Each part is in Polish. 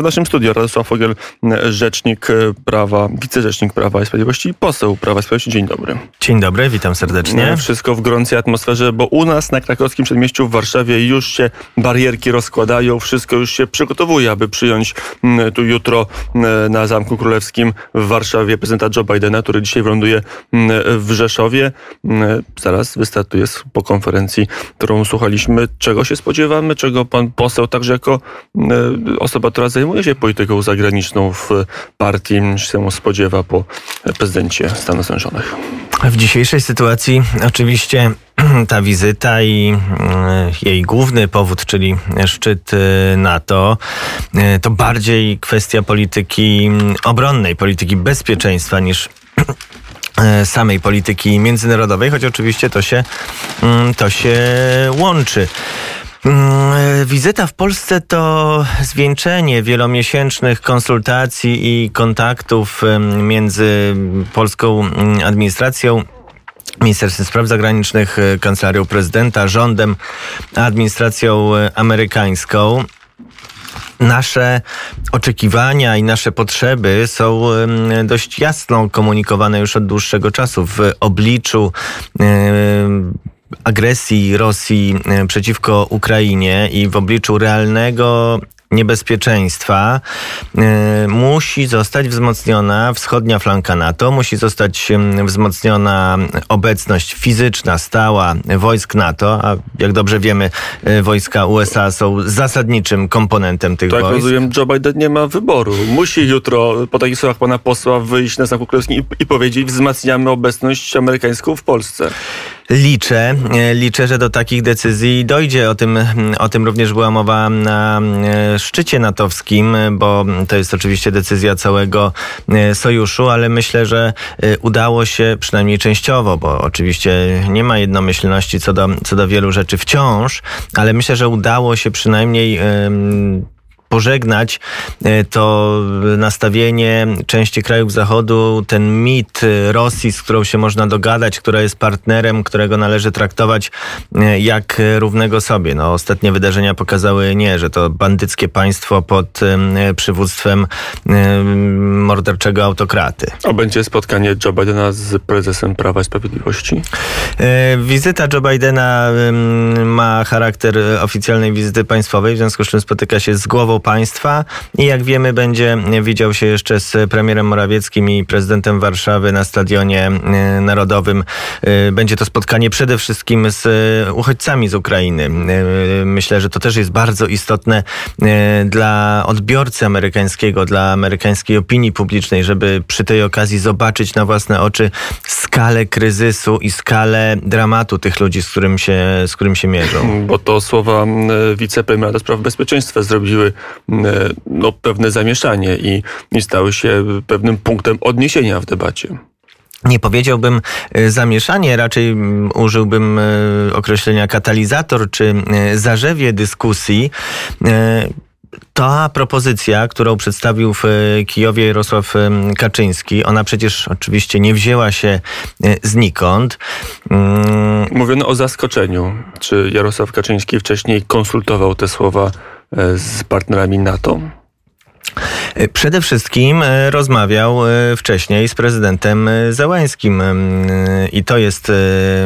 W naszym studiu Radosław Fogel, rzecznik prawa, wicerzecznik Prawa i Sprawiedliwości i poseł Prawa i Sprawiedliwości. Dzień dobry. Dzień dobry, witam serdecznie. Wszystko w gorącej atmosferze, bo u nas na krakowskim przedmieściu w Warszawie już się barierki rozkładają, wszystko już się przygotowuje, aby przyjąć tu jutro na Zamku Królewskim w Warszawie prezydenta Joe Bidena, który dzisiaj wyląduje mm, w Rzeszowie. Zaraz wystartuje po konferencji, którą słuchaliśmy. Czego się spodziewamy? Czego pan poseł, także jako osoba, która zajmuje się polityką zagraniczną w partii, się spodziewa po prezydencie Stanów Zjednoczonych? W dzisiejszej sytuacji oczywiście ta wizyta i e, jej główny powód, czyli szczyt e, NATO, e, to bardziej kwestia polityki obronnej, polityki bezpieczeństwa niż samej polityki międzynarodowej, choć oczywiście to się, to się łączy. Mm, wizyta w Polsce to zwieńczenie wielomiesięcznych konsultacji i kontaktów między polską administracją Ministerstwem Spraw Zagranicznych, e, Kancelarią Prezydenta, rządem, administracją e, amerykańską. Nasze oczekiwania i nasze potrzeby są dość jasno komunikowane już od dłuższego czasu w obliczu agresji Rosji e, przeciwko Ukrainie i w obliczu realnego niebezpieczeństwa e, musi zostać wzmocniona wschodnia flanka NATO, musi zostać wzmocniona obecność fizyczna, stała wojsk NATO, a jak dobrze wiemy, e, wojska USA są zasadniczym komponentem tych tak, wojsk. Tak, rozumiem, Joe Biden nie ma wyboru. Musi jutro, po takich słowach pana posła, wyjść na Zamku Królewskim i, i powiedzieć, wzmacniamy obecność amerykańską w Polsce. Liczę, e, liczę, że do takich decyzji dojdzie. O tym, o tym również była mowa na e, szczycie natowskim, bo to jest oczywiście decyzja całego e, sojuszu, ale myślę, że udało się przynajmniej częściowo, bo oczywiście nie ma jednomyślności co do, co do wielu rzeczy wciąż, ale myślę, że udało się przynajmniej pożegnać e, to nastawienie części krajów Zachodu, ten mit Rosji, z którą się można dogadać, która jest partnerem, którego należy traktować e, jak równego sobie. No, ostatnie wydarzenia pokazały nie, że to bandyckie państwo pod przywództwem morderczego autokraty. A będzie spotkanie Joe Bidena z prezesem Prawa i Sprawiedliwości? E, wizyta Joe Bidena ma charakter oficjalnej wizyty państwowej, w związku z czym spotyka się z głową państwa i jak wiemy będzie widział się jeszcze z premierem Morawieckim i prezydentem Warszawy na Stadionie e, Narodowym. E, będzie to spotkanie przede wszystkim z e, uchodźcami z Ukrainy. Myślę, że to też jest bardzo istotne dla odbiorcy amerykańskiego, dla amerykańskiej opinii publicznej, żeby przy tej okazji zobaczyć na własne oczy skalę kryzysu i skalę dramatu tych ludzi, z którym się, z którym się mierzą. Bo to słowa wicepremiera do spraw bezpieczeństwa zrobiły no, pewne zamieszanie i, i stały się pewnym punktem odniesienia w debacie. Nie powiedziałbym e, zamieszanie, raczej użyłbym e, określenia katalizator czy zarzewie dyskusji. Ta propozycja, którą przedstawił w Kijowie Jarosław Kaczyński, ona przecież oczywiście nie wzięła się znikąd. Mm. Mówiono o zaskoczeniu. Czy Jarosław Kaczyński wcześniej konsultował te słowa E, z partnerami NATO? E, przede wszystkim e, rozmawiał wcześniej z prezydentem Załańskim i to jest,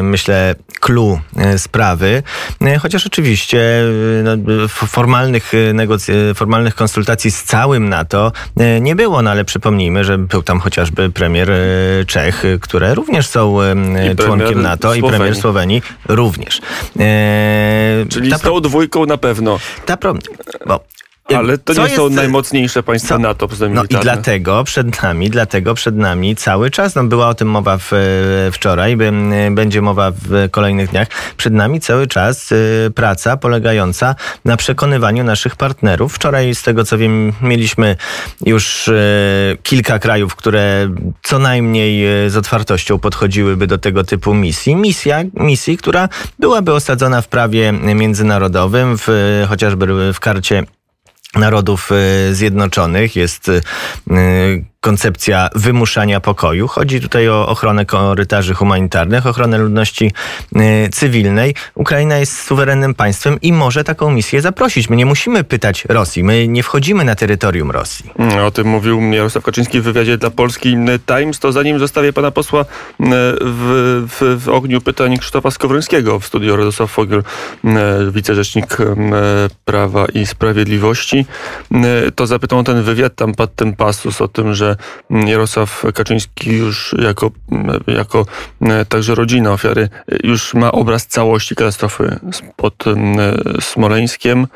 myślę, clue sprawy. Chociaż oczywiście no, formalnych, formalnych konsultacji z całym NATO nie było, no ale przypomnijmy, że był tam chociażby premier Czech, które również są członkiem NATO Słowenii. i premier Słowenii również. Czyli ta z tą dwójką na pewno. Ta pro... Bo ale to nie jest, są najmocniejsze państwa co? NATO No i dlatego przed nami, dlatego przed nami cały czas, no była o tym mowa w, wczoraj, będzie mowa w kolejnych dniach, przed nami cały czas y, praca polegająca na przekonywaniu naszych partnerów. Wczoraj z tego co wiem mieliśmy już kilka krajów, które co najmniej z otwartością podchodziłyby do tego typu misji. Misja, misji, która byłaby osadzona w prawie międzynarodowym, w, chociażby w karcie Narodów e, Zjednoczonych. Jest e, koncepcja wymuszania pokoju. Chodzi tutaj o ochronę korytarzy humanitarnych, ochronę ludności y, cywilnej. Ukraina jest suwerennym państwem i może taką misję zaprosić. My nie musimy pytać Rosji, my nie wchodzimy na terytorium Rosji. O tym mówił Jarosław Kaczyński w wywiadzie dla Polski Times. To zanim zostawię pana posła w, w, w ogniu pytań Krzysztofa Skowrońskiego w studiu Radosław Fogel, wicerzecznik Prawa i Sprawiedliwości, to zapytał o ten wywiad, tam padł ten pasus o tym, że Jarosław Kaczyński już jako, jako także rodzina ofiary już ma obraz całości katastrofy pod Smoleńskiem.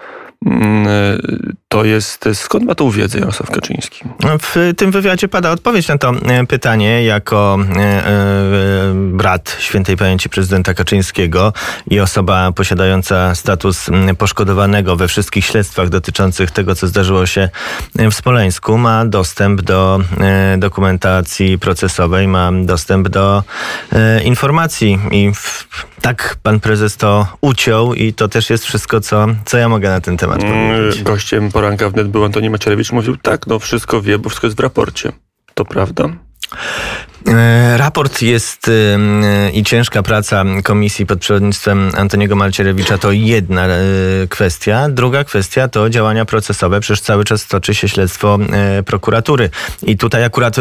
To jest, skąd ma tą wiedzę Jarosław Kaczyński? W tym wywiadzie pada odpowiedź na to e, pytanie jako e, e, brat świętej pamięci prezydenta Kaczyńskiego i osoba posiadająca status poszkodowanego we wszystkich śledztwach dotyczących tego, co zdarzyło się w Smoleńsku, ma dostęp do dokumentacji procesowej, ma dostęp do informacji i tak pan prezes to uciął i to też jest wszystko, co, co ja mogę na ten temat mm, powiedzieć. Gościem poranka wnet był Antoni Macierewicz. Mówił tak, no wszystko wie, bo wszystko jest w raporcie. To prawda? E, raport jest e, i ciężka praca komisji pod przewodnictwem Antoniego Malcierewicza to jedna e, kwestia. Druga kwestia to działania procesowe. Przecież cały czas toczy się śledztwo prokuratury. I tutaj akurat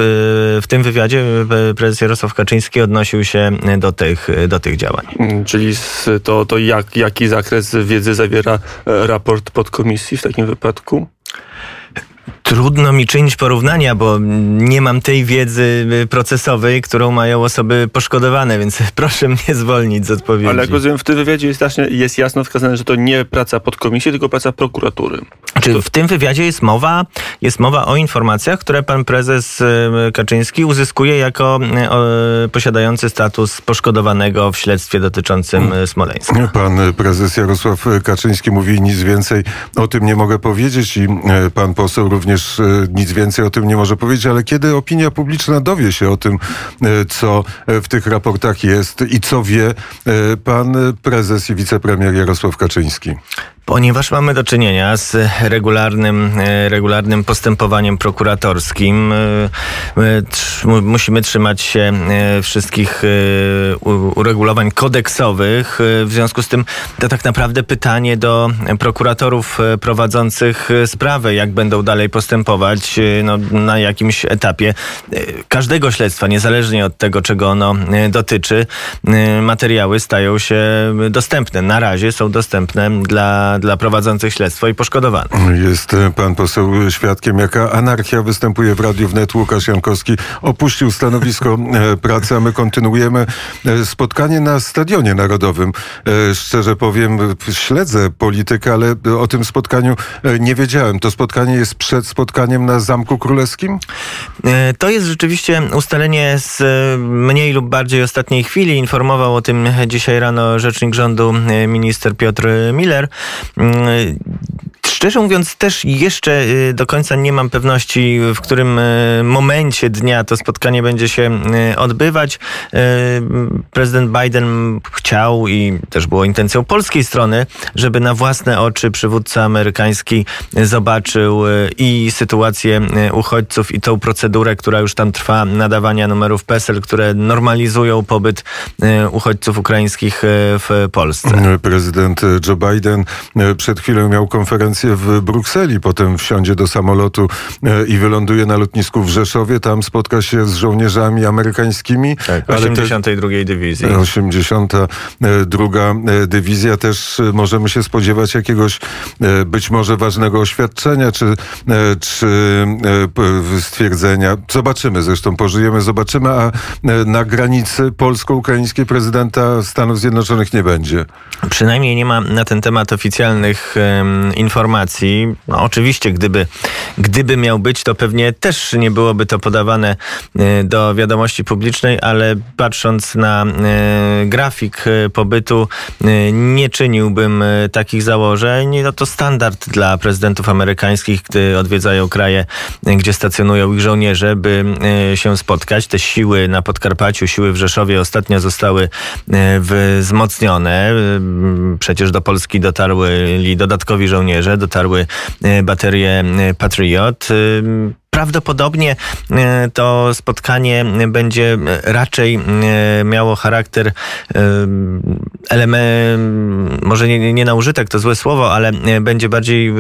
w tym wywiadzie prezes Jarosław Kaczyński odnosił się do tych, do tych działań. Mm, czyli to, to jak, jaki zakres wiedzy zawiera raport podkomisji w takim wypadku? Trudno mi czynić porównania, bo nie mam tej wiedzy y, procesowej, którą mają osoby poszkodowane, więc proszę mnie zwolnić z odpowiedzi. Ale jak rozumiem, w tym wywiadzie jest, jasno, jest jasno wskazane, że to nie praca podkomisji, tylko praca prokuratury. Czy w tym wywiadzie jest mowa, jest mowa o informacjach, które pan prezes y, Kaczyński uzyskuje jako y, posiadający status poszkodowanego w śledztwie dotyczącym. Smoleńska. Pan prezes Jarosław Kaczyński mówi nic więcej o tym nie mogę powiedzieć i pan poseł również e, nic więcej o tym nie może powiedzieć, ale kiedy opinia publiczna dowie się o tym, e, co w tych raportach jest i co wie e, pan prezes i wicepremier Jarosław Kaczyński? Ponieważ mamy do czynienia z regularnym, e, regularnym postępowaniem prokuratorskim, e, musimy trzymać się e, wszystkich uregulowań kodeksowych. W związku z tym to tak naprawdę pytanie do prokuratorów prowadzących sprawę, jak będą dalej postępować no, na jakimś etapie każdego śledztwa, niezależnie od tego, czego ono dotyczy. Materiały stają się dostępne. Na razie są dostępne dla dla, prowadzących śledztwo i poszkodowanych. Jest e, pan poseł świadkiem, jaka anarchia występuje w Radiu Wnet. Łukasz Jankowski opuścił stanowisko e, pracy, a my kontynuujemy e, spotkanie na Stadionie Narodowym. Szczerze powiem, śledzę politykę, ale o tym spotkaniu nie wiedziałem. To spotkanie jest przed spotkaniem na Zamku Królewskim? To jest rzeczywiście ustalenie z mniej lub bardziej ostatniej chwili. Informował o tym dzisiaj rano rzecznik rządu minister Piotr Miller. Mm, szczerze mówiąc, też jeszcze y, do końca nie mam pewności, w którym y, momencie dnia to spotkanie będzie się y, odbywać. Prezydent Biden chciał i też było intencją polskiej strony, żeby na własne oczy przywódca amerykański zobaczył i sytuację uchodźców, i tą procedurę, która już tam trwa, nadawania numerów PESEL, które normalizują pobyt uchodźców ukraińskich w Polsce. Prezydent Joe Biden przed chwilą miał konferencję w Brukseli, potem wsiądzie do samolotu e, i wyląduje na lotnisku w Rzeszowie. Tam spotka się z żołnierzami amerykańskimi. Tak, 82 te... Dywizji. 82 e, Dywizja. Też e, możemy się spodziewać jakiegoś być może ważnego oświadczenia, czy, czy stwierdzenia. Zobaczymy zresztą, pożyjemy, zobaczymy, a na granicy polsko-ukraińskiej prezydenta Stanów Zjednoczonych nie będzie. Przynajmniej nie ma na ten temat oficjalnych um, informacji. No, oczywiście, gdyby, gdyby miał być, to pewnie też nie byłoby to podawane e, do wiadomości publicznej, ale patrząc na e, grafik e, pobytu, nie czyniłbym takich założeń. No to standard dla prezydentów amerykańskich, gdy odwiedzają kraje, gdzie stacjonują ich żołnierze, by się spotkać. Te siły na Podkarpaciu, siły w Rzeszowie ostatnio zostały wzmocnione. Przecież do Polski dotarły dodatkowi żołnierze, dotarły e, baterie e, Patriot. Prawdopodobnie e, to spotkanie będzie raczej e, miało charakter e, element, może nie, nie na użytek, to złe słowo, ale będzie bardziej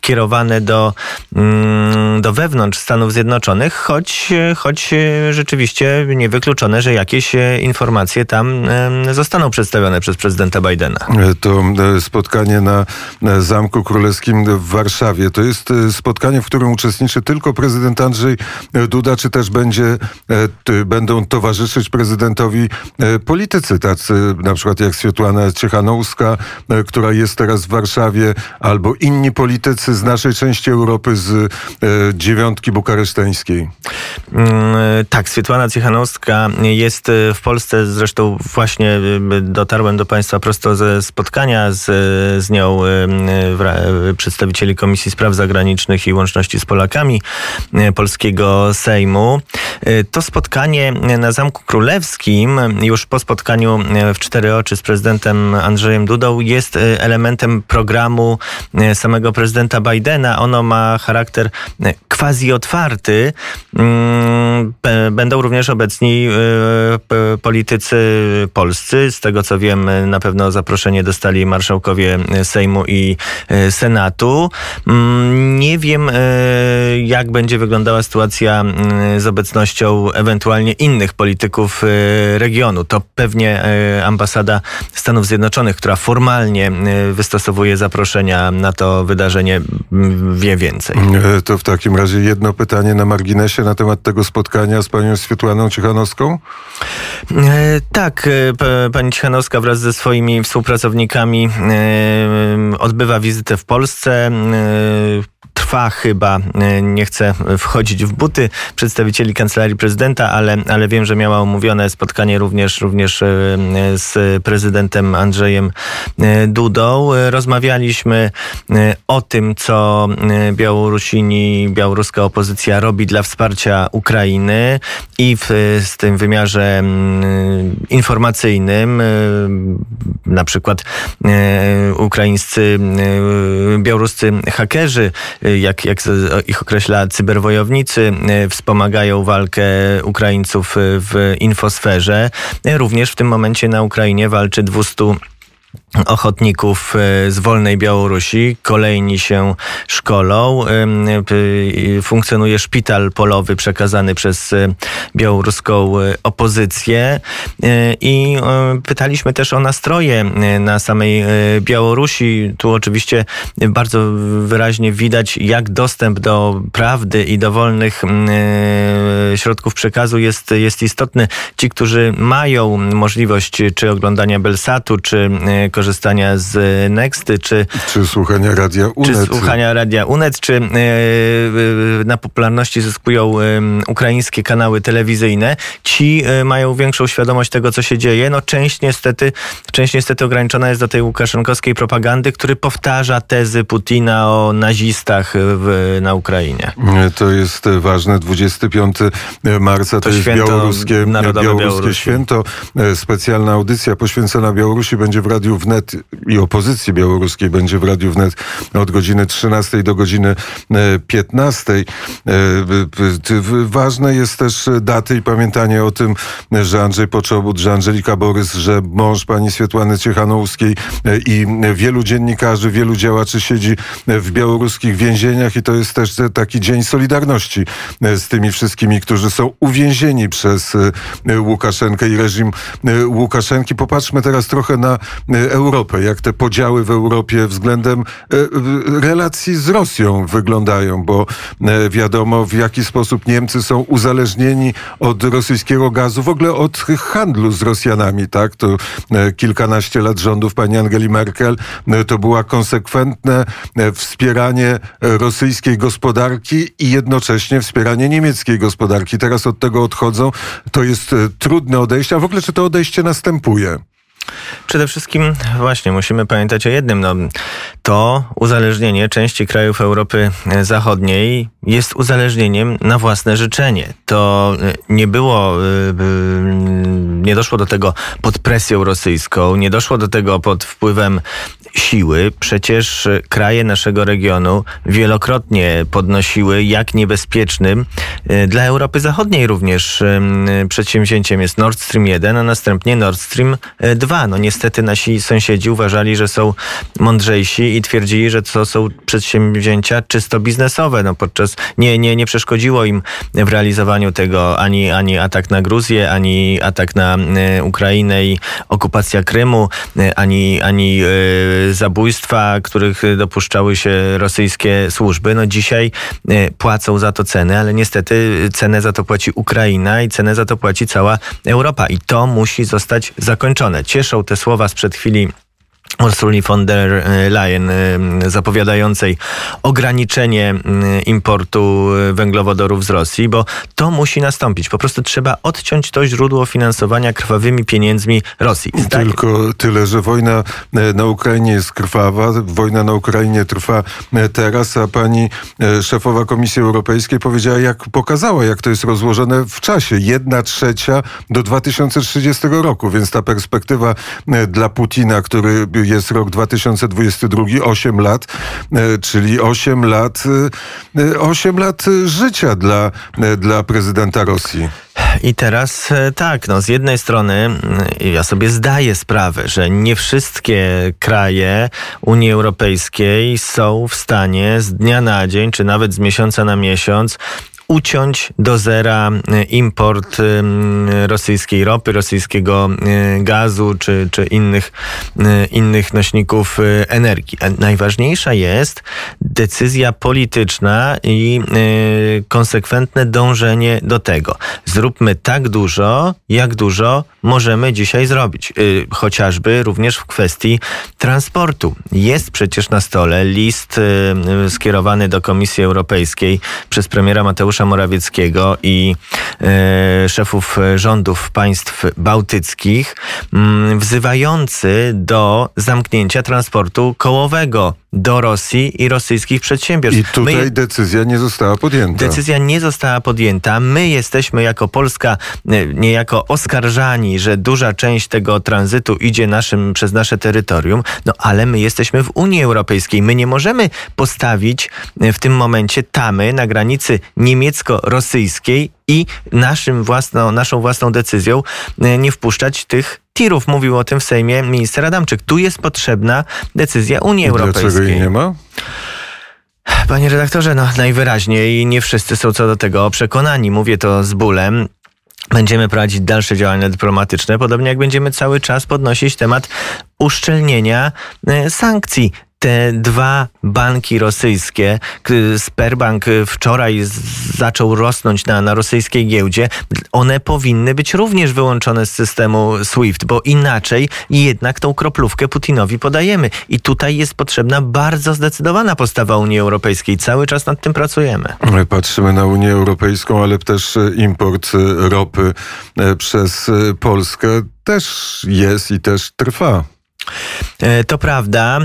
kierowane do, mm, do wewnątrz Stanów Zjednoczonych, choć, choć rzeczywiście niewykluczone, że jakieś informacje tam zostaną przedstawione przez prezydenta Bidena. To spotkanie na Zamku Królewskim w Warszawie. To jest spotkanie, w którym uczestniczy tylko prezydent prezydent Andrzej Duda, czy też będzie, e, będą towarzyszyć prezydentowi e, politycy, tacy na przykład jak Światłana Ciechanowska, e, która jest teraz w Warszawie, albo inni politycy z naszej części Europy, z dziewiątki bukareszteńskiej. Mm, tak, Światłana Ciechanowska jest w Polsce, zresztą właśnie dotarłem do Państwa prosto ze spotkania z, z nią przedstawicieli Komisji Spraw Zagranicznych i Łączności z Polakami. E, polskiego Sejmu. E, to spotkanie na Zamku Królewskim, już po spotkaniu e, w cztery oczy z prezydentem Andrzejem Dudą, jest elementem programu samego prezydenta Bidena. Ono ma charakter quasi otwarty. Mm, będą również obecni politycy polscy. Z tego co wiem, na pewno zaproszenie dostali marszałkowie Sejmu i Senatu. Mm, nie wiem, jak będzie będzie wyglądała sytuacja mm, z obecnością ewentualnie innych polityków y, regionu. To pewnie y, ambasada Stanów Zjednoczonych, która formalnie y, wystosowuje zaproszenia na to wydarzenie, wie więcej. To w takim razie jedno pytanie na marginesie na temat tego spotkania z panią Swietłaną Cichanowską? Tak, pani Cichanowska wraz ze swoimi współpracownikami odbywa wizytę w Polsce trwa chyba, e, nie chcę wchodzić w buty przedstawicieli Kancelarii Prezydenta, ale, ale wiem, że miała umówione spotkanie również, również e, z prezydentem Andrzejem e, Dudą. Rozmawialiśmy o tym, co Białorusini, białoruska opozycja robi dla wsparcia Ukrainy i w, w tym wymiarze informacyjnym, na przykład ukraińscy, białoruscy hakerzy jak, jak ich określa cyberwojownicy, e, wspomagają walkę Ukraińców w infosferze. Również w tym momencie na Ukrainie walczy 200 ochotników e, z wolnej Białorusi. Kolejni się szkolą. Funkcjonuje szpital polowy przekazany przez e, białoruską e, opozycję i pytaliśmy też o nastroje na samej Białorusi. Tu oczywiście bardzo wyraźnie widać, jak dostęp do prawdy i do wolnych środków przekazu jest, jest istotny. Ci, którzy mają możliwość czy oglądania Belsatu, czy korzystania z Nexty, czy... Czy słuchania Radia Unet. Czy słuchania Radia Unet, czy e, na popularności zyskują ukraińskie kanały telewizyjne. Ci e, mają większą świadomość tego, co się dzieje. No część niestety, część niestety ograniczona jest do tej łukaszenkowskiej propagandy, który powtarza tezy Putina o nazistach w, na Ukrainie. To jest ważne. 25 marca to, to jest białoruskie, białoruskie, święto. E, specjalna audycja poświęcona Białorusi będzie w Radiu Wnet i opozycji białoruskiej będzie w Radiu Wnet od godziny 13 do godziny 15. E, e, ważne jest też daty i pamiętanie o tym, że Andrzej Poczobut, że Angelika Borys, że mąż pani Swietłany Ciechanowskiej e, i wielu dziennikarzy, wielu działaczy siedzi w białoruskich więzieniach i to jest też taki dzień solidarności z tymi wszystkimi, którzy są uwięzieni przez Łukaszenkę i reżim Łukaszenki. Popatrzmy teraz trochę na Europę, jak te podziały w Europie względem e, relacji z Rosją wyglądają, bo e, wiadomo w jaki sposób Niemcy są uzależnieni od rosyjskiego gazu, w ogóle od handlu z Rosjanami, tak? To e, kilkanaście lat rządów pani Angeli Merkel to była konsekwentne wspieranie rosyjskiej gospodarki i jednocześnie wspieranie niemieckiej gospodarki. Teraz od tego odchodzą. To jest trudne odejście, a w ogóle czy to odejście następuje? Przede wszystkim właśnie musimy pamiętać o jednym. No, to uzależnienie części krajów Europy Zachodniej jest uzależnieniem na własne życzenie. To e, nie było, e, nie doszło do tego pod presją rosyjską, nie doszło do tego pod wpływem siły. Przecież kraje naszego regionu wielokrotnie podnosiły, jak niebezpiecznym e, dla Europy Zachodniej również przedsięwzięciem jest Nord Stream 1, a następnie Nord Stream 2. No niestety nasi sąsiedzi uważali, że są mądrzejsi i twierdzili, że to są przedsięwzięcia czysto biznesowe. No podczas nie, nie, nie przeszkodziło im w realizowaniu tego ani, ani atak na Gruzję, ani atak na e, Ukrainę i okupacja Krymu, e, ani, ani e, zabójstwa, których dopuszczały się rosyjskie służby. No dzisiaj płacą za to ceny, ale niestety cenę za to płaci Ukraina i cenę za to płaci cała Europa. I to musi zostać zakończone. Cieszą te słowa sprzed chwili Ursuli von der Leyen zapowiadającej ograniczenie importu węglowodorów z Rosji, bo to musi nastąpić. Po prostu trzeba odciąć to źródło finansowania krwawymi pieniędzmi Rosji. Tak? Tylko tyle, że wojna e, na Ukrainie jest krwawa, wojna na Ukrainie trwa e, teraz, a pani e, szefowa Komisji Europejskiej powiedziała, jak pokazała, jak to jest rozłożone w czasie. Jedna trzecia do 2030 roku, więc ta perspektywa dla Putina, który jest rok 2022, 8 lat, e, czyli 8 lat, 8 e, lat życia dla, e, dla prezydenta Rosji. I teraz tak, no z jednej strony ja sobie zdaję sprawę, że nie wszystkie kraje Unii Europejskiej są w stanie z dnia na dzień, czy nawet z miesiąca na miesiąc uciąć do zera e, import e, rosyjskiej ropy, rosyjskiego gazu czy, czy innych, innych nośników energii. Najważniejsza jest decyzja polityczna i konsekwentne dążenie do tego. Zróbmy tak dużo, jak dużo możemy dzisiaj zrobić. Chociażby również w kwestii transportu. Jest przecież na stole list skierowany do Komisji Europejskiej przez premiera Mateusza Mateusza Morawieckiego i e, szefów rządów państw bałtyckich, mm, wzywający do zamknięcia transportu kołowego do Rosji i rosyjskich przedsiębiorstw. I tutaj My, decyzja nie została podjęta. Decyzja nie została podjęta. My jesteśmy jako Polska e, niejako oskarżani, że duża część tego tranzytu idzie naszym, przez nasze terytorium, no ale my jesteśmy w Unii Europejskiej. My nie możemy postawić e, w tym momencie tamy na granicy niemiecko-rosyjskiej i naszym własną, naszą własną decyzją e, nie wpuszczać tych tirów. Mówił o tym w Sejmie minister Adamczyk. Tu jest potrzebna decyzja Unii Europejskiej. Dlaczego jej nie ma? Panie redaktorze, no najwyraźniej nie wszyscy są co do tego przekonani. Mówię to z bólem. Będziemy prowadzić dalsze działania dyplomatyczne, podobnie jak będziemy cały czas podnosić temat uszczelnienia e, sankcji te dwa banki rosyjskie, Sperbank wczoraj zaczął rosnąć na, na rosyjskiej giełdzie, one powinny być również wyłączone z systemu SWIFT, bo inaczej jednak tą kroplówkę Putinowi podajemy. I tutaj jest potrzebna bardzo zdecydowana postawa Unii Europejskiej. Cały czas nad tym pracujemy. Patrzymy na Unię Europejską, ale też import ropy e, przez Polskę też jest i też trwa. E, to prawda, e,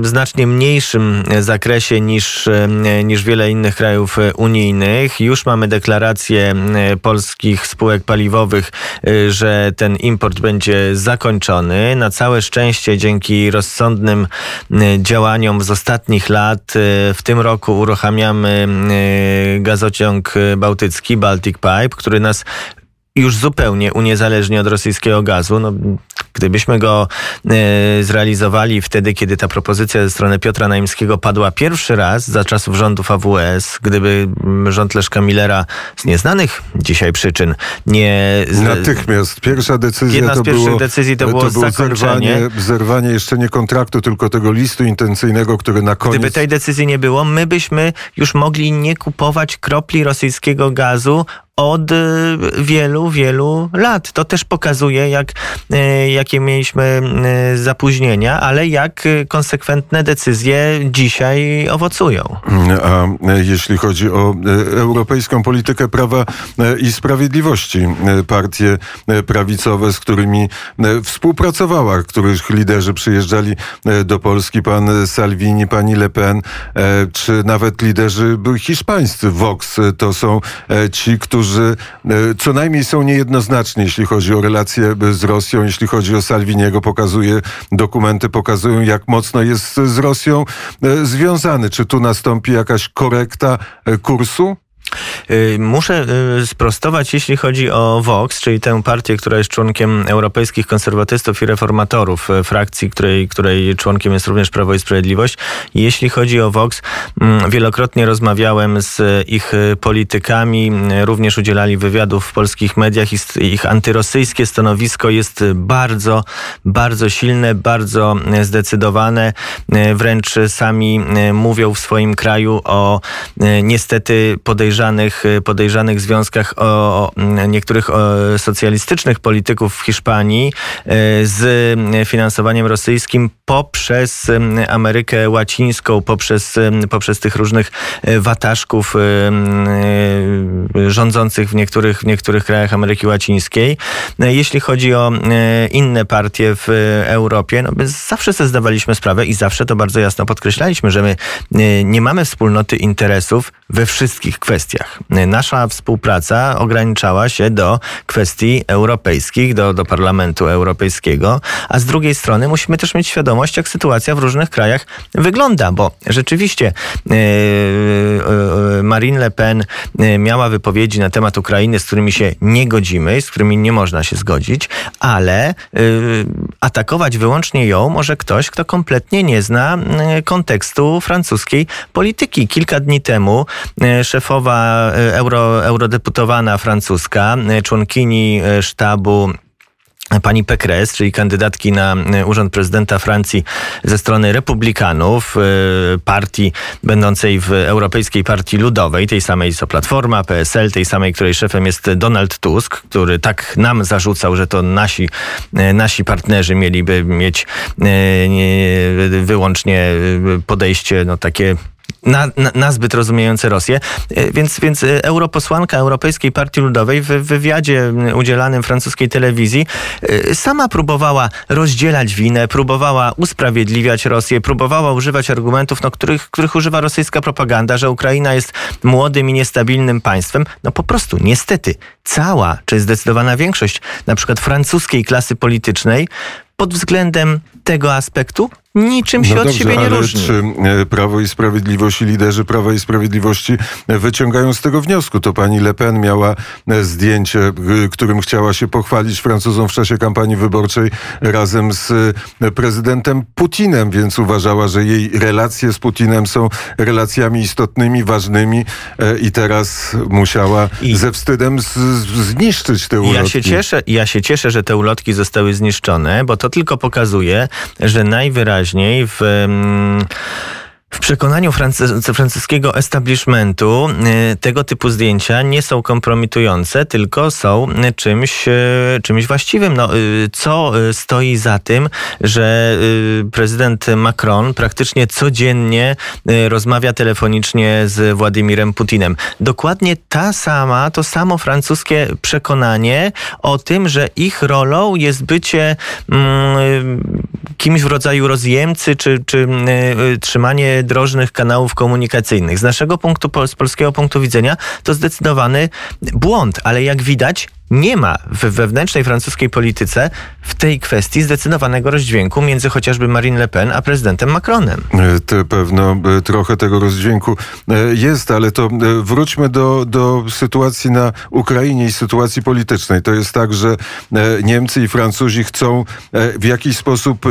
w znacznie mniejszym zakresie niż, e, niż wiele innych krajów unijnych. Już mamy deklarację polskich spółek paliwowych, że ten import będzie zakończony. Na całe szczęście dzięki rozsądnym działaniom z ostatnich lat w tym roku uruchamiamy gazociąg bałtycki, Baltic Pipe, który nas już zupełnie uniezależni od rosyjskiego gazu. No, gdybyśmy go e, zrealizowali wtedy, kiedy ta propozycja ze strony Piotra Naimskiego padła pierwszy raz za czasów rządów AWS, gdyby rząd Leszka Millera z nieznanych dzisiaj przyczyn nie... Natychmiast. Pierwsza decyzja Jedna z to pierwszych było, decyzji to było, to było zerwanie, zerwanie jeszcze nie kontraktu, tylko tego listu intencyjnego, który na koniec... Gdyby tej decyzji nie było, my byśmy już mogli nie kupować kropli rosyjskiego gazu od y, wielu, wielu lat. To też pokazuje, jak, y, jakie mieliśmy y, zapóźnienia, ale jak konsekwentne decyzje dzisiaj owocują. A jeśli chodzi o europejską politykę prawa i sprawiedliwości, partie prawicowe, z którymi współpracowała, których liderzy przyjeżdżali do Polski, pan Salvini, pani Le Pen, czy nawet liderzy hiszpańscy, Vox, to są ci, którzy co najmniej są niejednoznaczni, jeśli chodzi o relacje z Rosją, jeśli chodzi o Salviniego, pokazuje, dokumenty pokazują, jak mocno jest z Rosją związany. Czy tu nastąpi jakaś korekta kursu? Y, muszę y, sprostować, jeśli chodzi o Vox, czyli tę partię, która jest członkiem europejskich konserwatystów i reformatorów, y, frakcji, której, której członkiem jest również Prawo i Sprawiedliwość. Jeśli chodzi o Vox, mm, wielokrotnie rozmawiałem z ich politykami, również udzielali wywiadów w polskich mediach i ich antyrosyjskie stanowisko jest bardzo, bardzo silne, bardzo zdecydowane. Wręcz sami mówią w swoim kraju o niestety podejrzewaniu podejrzanych, y, podejrzanych związkach o, niektórych socjalistycznych polityków w Hiszpanii y, z finansowaniem rosyjskim poprzez Amerykę Łacińską, poprzez, poprzez tych różnych y, wataszków rządzących w niektórych, w niektórych krajach Ameryki Łacińskiej. Jeśli chodzi o inne partie w Europie, no zawsze sobie zdawaliśmy sprawę i zawsze to bardzo jasno podkreślaliśmy, że my nie mamy wspólnoty interesów we wszystkich kwestiach kwestiach. Nasza współpraca ograniczała się do kwestii europejskich, do, do Parlamentu Europejskiego, a z drugiej strony musimy też mieć świadomość, jak sytuacja w różnych krajach wygląda, bo rzeczywiście yy, yy, Marine Le Pen miała wypowiedzi na temat Ukrainy, z którymi się nie godzimy, z którymi nie można się zgodzić, ale atakować wyłącznie ją może ktoś, kto kompletnie nie zna kontekstu francuskiej polityki. Kilka dni temu szefowa E, euro, eurodeputowana francuska, e, członkini e, sztabu pani Pécresse, czyli kandydatki na urząd prezydenta Francji ze strony republikanów, partii będącej w Europejskiej Partii Ludowej, tej samej co Platforma, PSL, tej samej, której szefem jest Donald Tusk, który tak nam zarzucał, że to nasi, nasi partnerzy mieliby mieć wyłącznie podejście no, takie na, na, nazbyt rozumiejące Rosję. E, więc, więc e, europosłanka Europejskiej Partii Ludowej w wywiadzie udzielanym francuskiej telewizji e, sama próbowała rozdzielać winę, próbowała usprawiedliwiać Rosję, próbowała używać argumentów, no, których, których używa rosyjska propaganda, że Ukraina jest młodym i niestabilnym państwem. No po prostu, niestety, cała, czy zdecydowana większość na przykład francuskiej klasy politycznej pod względem tego aspektu niczym się no od dobrze, siebie nie ale różni. Czy e, Prawo i Sprawiedliwość i liderzy Prawa i Sprawiedliwości e, wyciągają z tego wniosku? To pani Le Pen miała e, zdjęcie, którym chciała się pochwalić Francuzom w czasie kampanii wyborczej razem z prezydentem Putinem, więc uważała, że jej relacje z Putinem są relacjami istotnymi, ważnymi i teraz musiała I ze wstydem z, zniszczyć te ulotki. Ja się, cieszę, ja się cieszę, że te ulotki zostały zniszczone, bo to tylko pokazuje, że najwyraźniej w w przekonaniu francuskiego establishmentu y, tego typu zdjęcia nie są kompromitujące, tylko są czymś, y, czymś właściwym. No, y, co stoi za tym, że prezydent Macron praktycznie codziennie rozmawia telefonicznie z Władimirem Putinem. Dokładnie ta sama, to samo francuskie przekonanie o tym, że ich rolą jest bycie mm, kimś w rodzaju rozjemcy, czy, czy trzymanie drożnych kanałów komunikacyjnych. Z naszego punktu, z polskiego punktu widzenia, to zdecydowany błąd, ale jak widać, nie ma w wewnętrznej francuskiej polityce w tej kwestii zdecydowanego rozdźwięku między chociażby Marine Le Pen a prezydentem Macronem. E, pewno e, trochę tego rozdźwięku e, jest, ale to wróćmy do, do sytuacji na Ukrainie i sytuacji politycznej. To jest tak, że Niemcy i Francuzi chcą w jakiś sposób,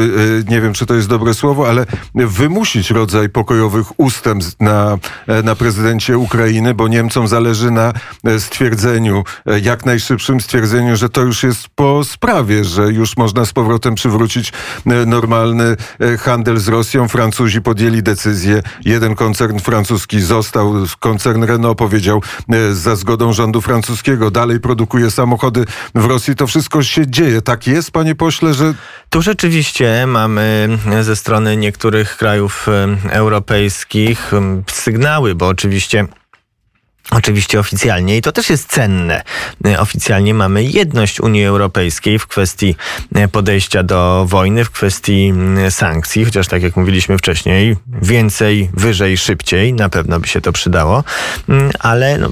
nie wiem czy to jest dobre słowo, ale wymusić rodzaj pokojowych ustępstw na, na prezydencie Ukrainy, bo Niemcom zależy na stwierdzeniu jak najszybciej pierwszym stwierdzeniu, że to już jest po sprawie, że już można z powrotem przywrócić e, normalny e, handel z Rosją. Francuzi podjęli decyzję. Jeden koncern francuski został, koncern Renault powiedział e, za zgodą rządu francuskiego. Dalej produkuje samochody w Rosji. To wszystko się dzieje. Tak jest, panie pośle, że... Tu rzeczywiście mamy ze strony niektórych krajów europejskich sygnały, bo oczywiście Oczywiście oficjalnie i to też jest cenne. Oficjalnie mamy jedność Unii Europejskiej w kwestii podejścia do wojny, w kwestii sankcji, chociaż tak jak mówiliśmy wcześniej, więcej, wyżej, szybciej, na pewno by się to przydało, ale no,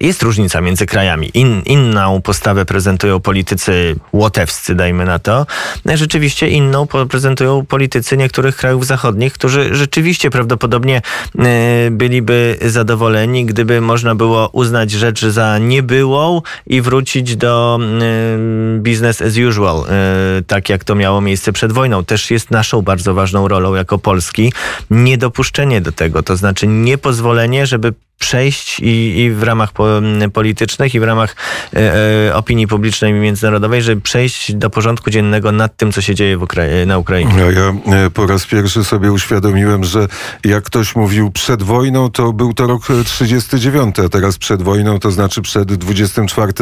jest różnica między krajami. In, inną postawę prezentują politycy łotewscy, dajmy na to. Rzeczywiście inną prezentują politycy niektórych krajów zachodnich, którzy rzeczywiście prawdopodobnie e, byliby zadowoleni, gdyby można było uznać rzecz za niebyłą i wrócić do e, business as usual, e, tak jak to miało miejsce przed wojną. Też jest naszą bardzo ważną rolą jako Polski niedopuszczenie do tego, to znaczy niepozwolenie, żeby przejść i, i w ramach po, politycznych i w ramach e, e, opinii publicznej międzynarodowej, żeby przejść do porządku dziennego nad tym, co się dzieje Ukra na Ukrainie. No, ja e, po raz pierwszy sobie uświadomiłem, że jak ktoś mówił przed wojną, to był to rok 39, a teraz przed wojną to znaczy przed 24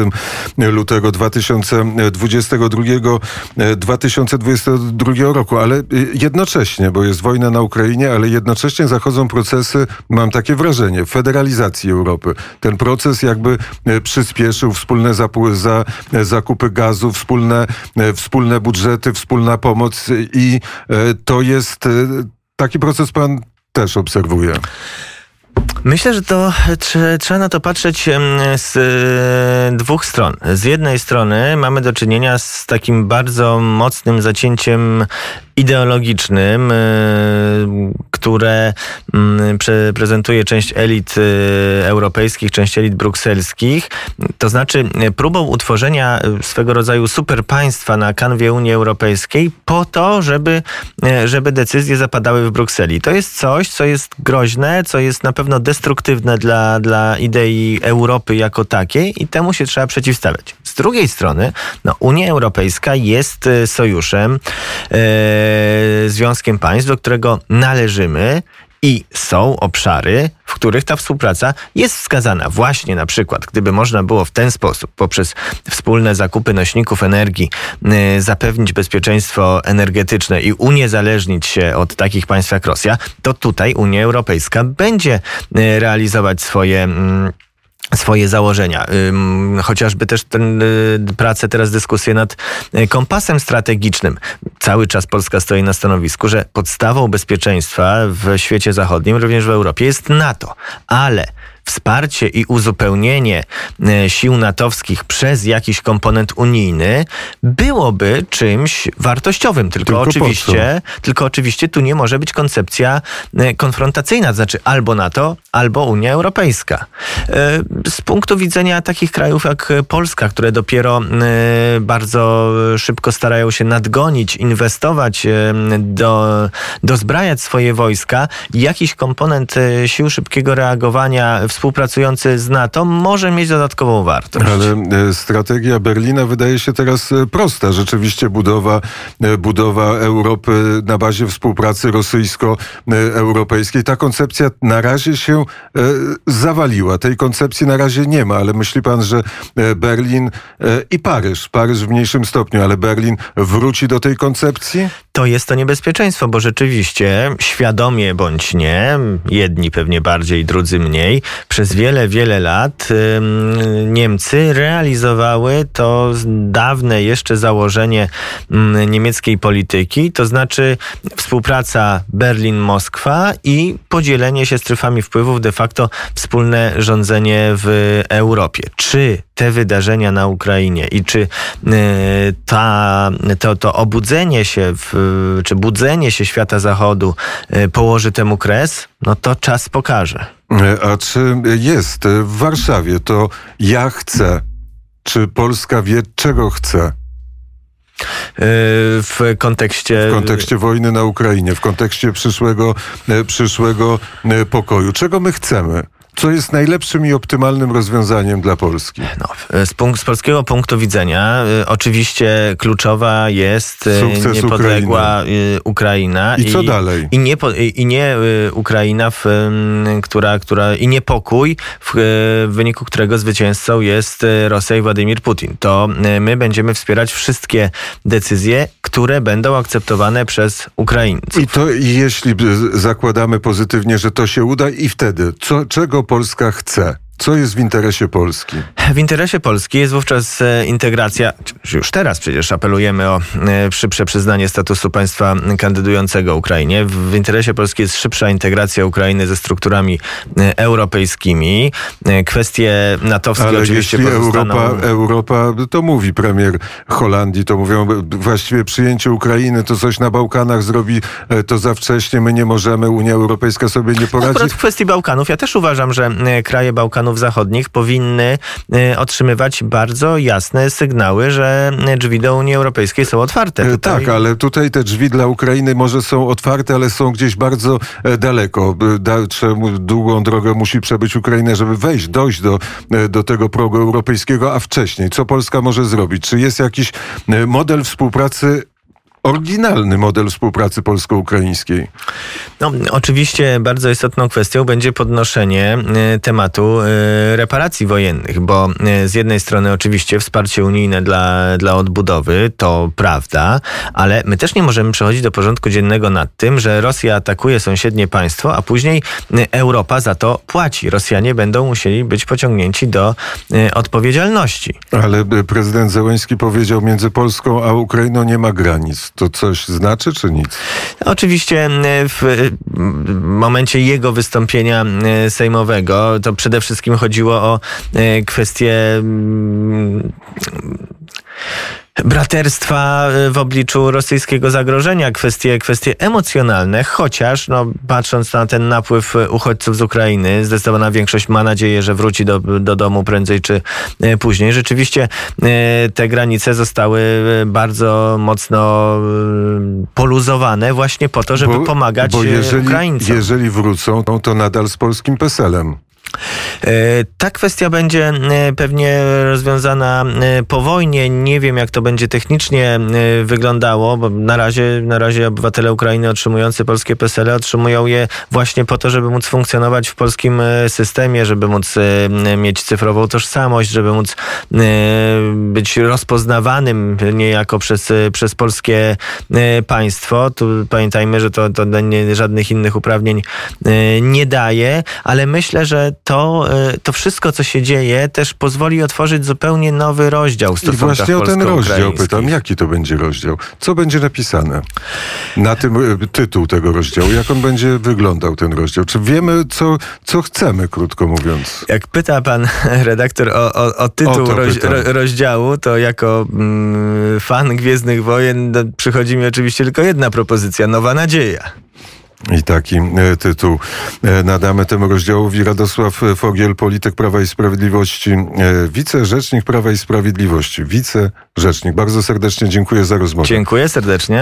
lutego 2022, 2022 roku, ale jednocześnie, bo jest wojna na Ukrainie, ale jednocześnie zachodzą procesy, mam takie wrażenie, federalizacji Europy. Ten proces jakby e, przyspieszył wspólne za, e, zakupy gazu, wspólne, e, wspólne budżety, wspólna pomoc i to jest taki proces pan też obserwuje. Myślę, że to trzeba na to patrzeć z dwóch stron. Z jednej strony mamy do czynienia z takim bardzo mocnym zacięciem ideologicznym, y, które mm, prezentuje część elit y, europejskich, część elit brukselskich. To znaczy y, próbą utworzenia swego rodzaju superpaństwa na kanwie Unii Europejskiej po to, żeby, żeby decyzje zapadały w Brukseli. To jest coś, co jest groźne, co jest na pewno destruktywne dla, dla idei Europy jako takiej i temu się trzeba przeciwstawiać. Drugiej strony, no, Unia Europejska jest sojuszem, E, związkiem państw, do którego należymy i są obszary, w których ta współpraca jest wskazana. Właśnie na przykład, gdyby można było w ten sposób, poprzez wspólne zakupy nośników energii, y, zapewnić bezpieczeństwo energetyczne i uniezależnić się od takich państw jak Rosja, to tutaj Unia Europejska będzie y, realizować swoje. Y, swoje założenia. Chociażby też ten, y, pracę, teraz dyskusję nad y, kompasem strategicznym. Cały czas Polska stoi na stanowisku, że podstawą bezpieczeństwa w świecie zachodnim, również w Europie, jest NATO. Ale wsparcie i uzupełnienie e, sił natowskich przez jakiś komponent unijny byłoby czymś wartościowym. Tylko, tylko oczywiście, tylko oczywiście tu nie może być koncepcja e, konfrontacyjna, to znaczy albo NATO, albo Unia Europejska. E, z punktu widzenia takich krajów jak Polska, które dopiero bardzo szybko starają się nadgonić, inwestować, do, dozbrajać swoje wojska, jakiś komponent sił szybkiego reagowania w współpracujący z NATO może mieć dodatkową wartość. Ale e, strategia Berlina wydaje się teraz e, prosta. Rzeczywiście budowa, e, budowa Europy na bazie współpracy rosyjsko-europejskiej. Ta koncepcja na razie się zawaliła. Tej koncepcji na razie nie ma, ale myśli pan, że Berlin i Paryż, Paryż w mniejszym stopniu, ale Berlin wróci do tej koncepcji? To jest to niebezpieczeństwo, bo rzeczywiście świadomie bądź nie, jedni pewnie bardziej, drudzy mniej, przez wiele, wiele lat Niemcy realizowały to dawne jeszcze założenie niemieckiej polityki, to znaczy współpraca Berlin-Moskwa i podzielenie się strefami wpływów, de facto wspólne rządzenie w Europie. Czy te wydarzenia na Ukrainie i czy y, ta, to, to obudzenie się, w, czy budzenie się świata zachodu y, położy temu kres, no to czas pokaże. A czy jest w Warszawie to ja chcę? Czy Polska wie, czego chce? W kontekście... W kontekście wojny na Ukrainie, w kontekście przyszłego, przyszłego pokoju. Czego my chcemy? Co jest najlepszym i optymalnym rozwiązaniem dla Polski? No, z, punkt, z polskiego punktu widzenia y, oczywiście kluczowa jest y, Sukces niepodległa Ukrainy. Ukraina. I, I co dalej? I nie, i nie y, Ukraina, w, która, która, i nie pokój, w, w wyniku którego zwycięzcą jest Rosja i Władimir Putin. To my będziemy wspierać wszystkie decyzje, które będą akceptowane przez Ukraińców. I to jeśli zakładamy pozytywnie, że to się uda i wtedy, co, czego Polska chce? Co jest w interesie Polski? W interesie Polski jest wówczas e, integracja, już teraz przecież apelujemy o e, szybsze przyznanie statusu państwa kandydującego Ukrainie. W interesie Polski jest szybsza integracja Ukrainy ze strukturami e, europejskimi. Kwestie natowskie Ale oczywiście jeśli pozostaną... Europa, Europa, to mówi premier Holandii, to mówią właściwie przyjęcie Ukrainy, to coś na Bałkanach zrobi, to za wcześnie, my nie możemy, Unia Europejska sobie nie poradzi. Akurat w kwestii Bałkanów, ja też uważam, że kraje Bałkanów Zachodnich powinny e, otrzymywać bardzo jasne sygnały, że e, drzwi do Unii Europejskiej są otwarte. E, Tutaj- Tak, ale tutaj te drzwi dla Ukrainy może są otwarte, ale są gdzieś bardzo e, daleko. Trzeba, długą drogę musi przebyć Ukraina, żeby wejść, dojść do, e, do tego progu europejskiego, a wcześniej. Co Polska może zrobić? Czy jest jakiś e, model współpracy, oryginalny model współpracy polsko-ukraińskiej? No, oczywiście bardzo istotną kwestią będzie podnoszenie e, tematu e, reparacji wojennych, bo e, z jednej strony oczywiście wsparcie unijne dla, dla odbudowy to prawda, ale my też nie możemy przechodzić do porządku dziennego nad tym, że Rosja atakuje sąsiednie państwo, a później Europa za to płaci. Rosjanie będą musieli być pociągnięci do odpowiedzialności. Ale prezydent Zełęński powiedział, między Polską a Ukrainą nie ma granic. To coś znaczy, czy nic? Oczywiście e, w e, momencie jego wystąpienia e, sejmowego to przede wszystkim chodziło o kwestię mm, braterstwa e, w obliczu rosyjskiego zagrożenia, kwestie, kwestie emocjonalne, chociaż no, patrząc na ten napływ e, uchodźców z Ukrainy, zdecydowana większość ma nadzieję, że wróci do, do domu prędzej czy e, później. Rzeczywiście te granice zostały bardzo mocno poluzowane właśnie po to, żeby pomagać bo jeżeli, Ukraińcom. jeżeli wrócą, to nadal z polskim PESEL-em. E, Ta kwestia będzie e, pewnie rozwiązana e, po wojnie. Nie wiem, jak to będzie technicznie wyglądało, bo na razie, na razie obywatele Ukrainy otrzymujący polskie PESEL otrzymują je właśnie po to, żeby móc funkcjonować w polskim systemie, żeby móc mieć cyfrową tożsamość, żeby móc być rozpoznawanym niejako przez, przez polskie państwo. Tu pamiętajmy, że to, to żadnych innych uprawnień nie daje, ale myślę, że to, e, to wszystko, co się dzieje, też pozwoli otworzyć zupełnie nowy rozdział w I stosunkach właśnie o ten rozdział pytam, jaki to będzie rozdział? Co będzie napisane na tym e, tytuł tego rozdziału? Jak on będzie wyglądał, ten rozdział? Czy wiemy, co, co chcemy, krótko mówiąc? Jak pyta pan redaktor o, o, o tytuł O roz, ro, rozdziału, to jako mm, fan Gwiezdnych Wojen no, przychodzi mi oczywiście tylko jedna propozycja, Nowa Nadzieja. I taki e, tytuł e, nadamy temu rozdziałowi. Radosław Fogiel, polityk Prawa i Sprawiedliwości, e, wicerzecznik Prawa i Sprawiedliwości, wicerzecznik. Bardzo serdecznie dziękuję za rozmowę. Dziękuję serdecznie.